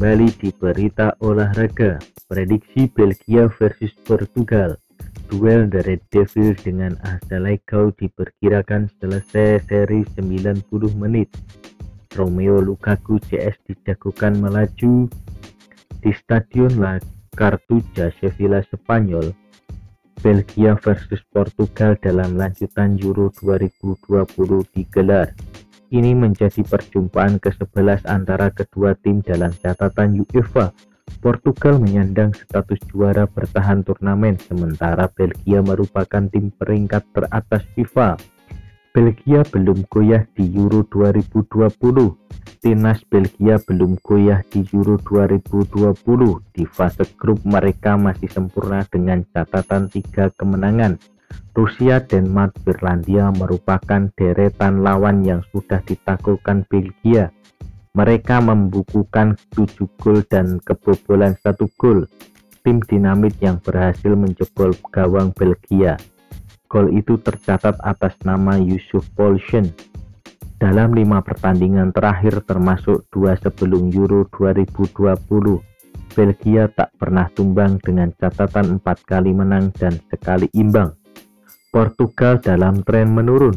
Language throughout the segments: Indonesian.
kembali di berita olahraga. Prediksi Belgia versus Portugal. Duel The Red Devil dengan Azalegao diperkirakan selesai seri 90 menit. Romeo Lukaku CS dijagokan melaju di Stadion La Cartuja Sevilla Spanyol. Belgia versus Portugal dalam lanjutan Euro 2020 digelar. Ini menjadi perjumpaan ke-11 antara kedua tim dalam catatan UEFA. Portugal menyandang status juara bertahan turnamen, sementara Belgia merupakan tim peringkat teratas FIFA. Belgia belum goyah di Euro 2020. Timnas Belgia belum goyah di Euro 2020. Di fase grup mereka masih sempurna dengan catatan tiga kemenangan Rusia, Denmark, Finlandia merupakan deretan lawan yang sudah ditaklukkan Belgia. Mereka membukukan 7 gol dan kebobolan satu gol. Tim dinamit yang berhasil menjebol gawang Belgia. Gol itu tercatat atas nama Yusuf Polshen. Dalam lima pertandingan terakhir termasuk dua sebelum Euro 2020, Belgia tak pernah tumbang dengan catatan empat kali menang dan sekali imbang. Portugal dalam tren menurun.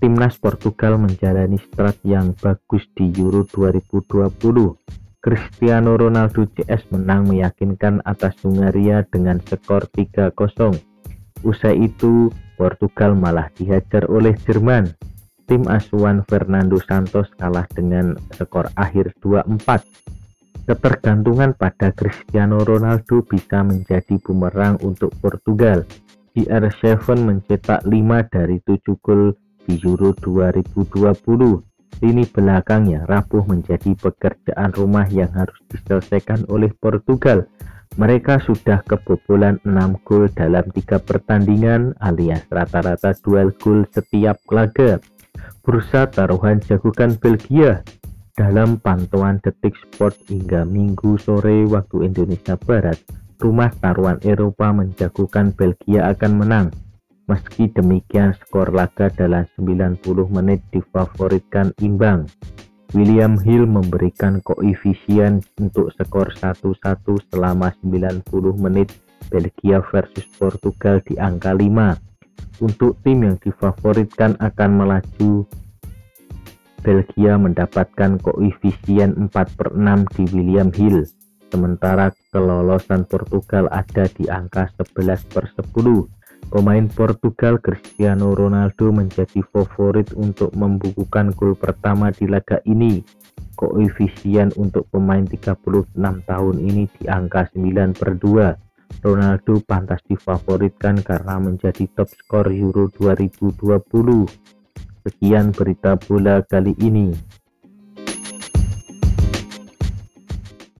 Timnas Portugal menjalani strat yang bagus di Euro 2020. Cristiano Ronaldo CS menang meyakinkan atas Hungaria dengan skor 3-0. Usai itu, Portugal malah dihajar oleh Jerman. Tim asuhan Fernando Santos kalah dengan skor akhir 2-4. Ketergantungan pada Cristiano Ronaldo bisa menjadi bumerang untuk Portugal CR7 mencetak 5 dari 7 gol di Euro 2020. Lini belakangnya rapuh menjadi pekerjaan rumah yang harus diselesaikan oleh Portugal. Mereka sudah kebobolan 6 gol dalam tiga pertandingan alias rata-rata duel gol setiap laga. Bursa taruhan jagokan Belgia dalam pantauan detik sport hingga minggu sore waktu Indonesia Barat rumah taruhan Eropa menjagokan Belgia akan menang. Meski demikian, skor laga dalam 90 menit difavoritkan imbang. William Hill memberikan koefisien untuk skor 1-1 selama 90 menit Belgia versus Portugal di angka 5. Untuk tim yang difavoritkan akan melaju, Belgia mendapatkan koefisien 4 per 6 di William Hill sementara kelolosan Portugal ada di angka 11 per 10. Pemain Portugal Cristiano Ronaldo menjadi favorit untuk membukukan gol pertama di laga ini. Koefisien untuk pemain 36 tahun ini di angka 9 per 2. Ronaldo pantas difavoritkan karena menjadi top skor Euro 2020. Sekian berita bola kali ini.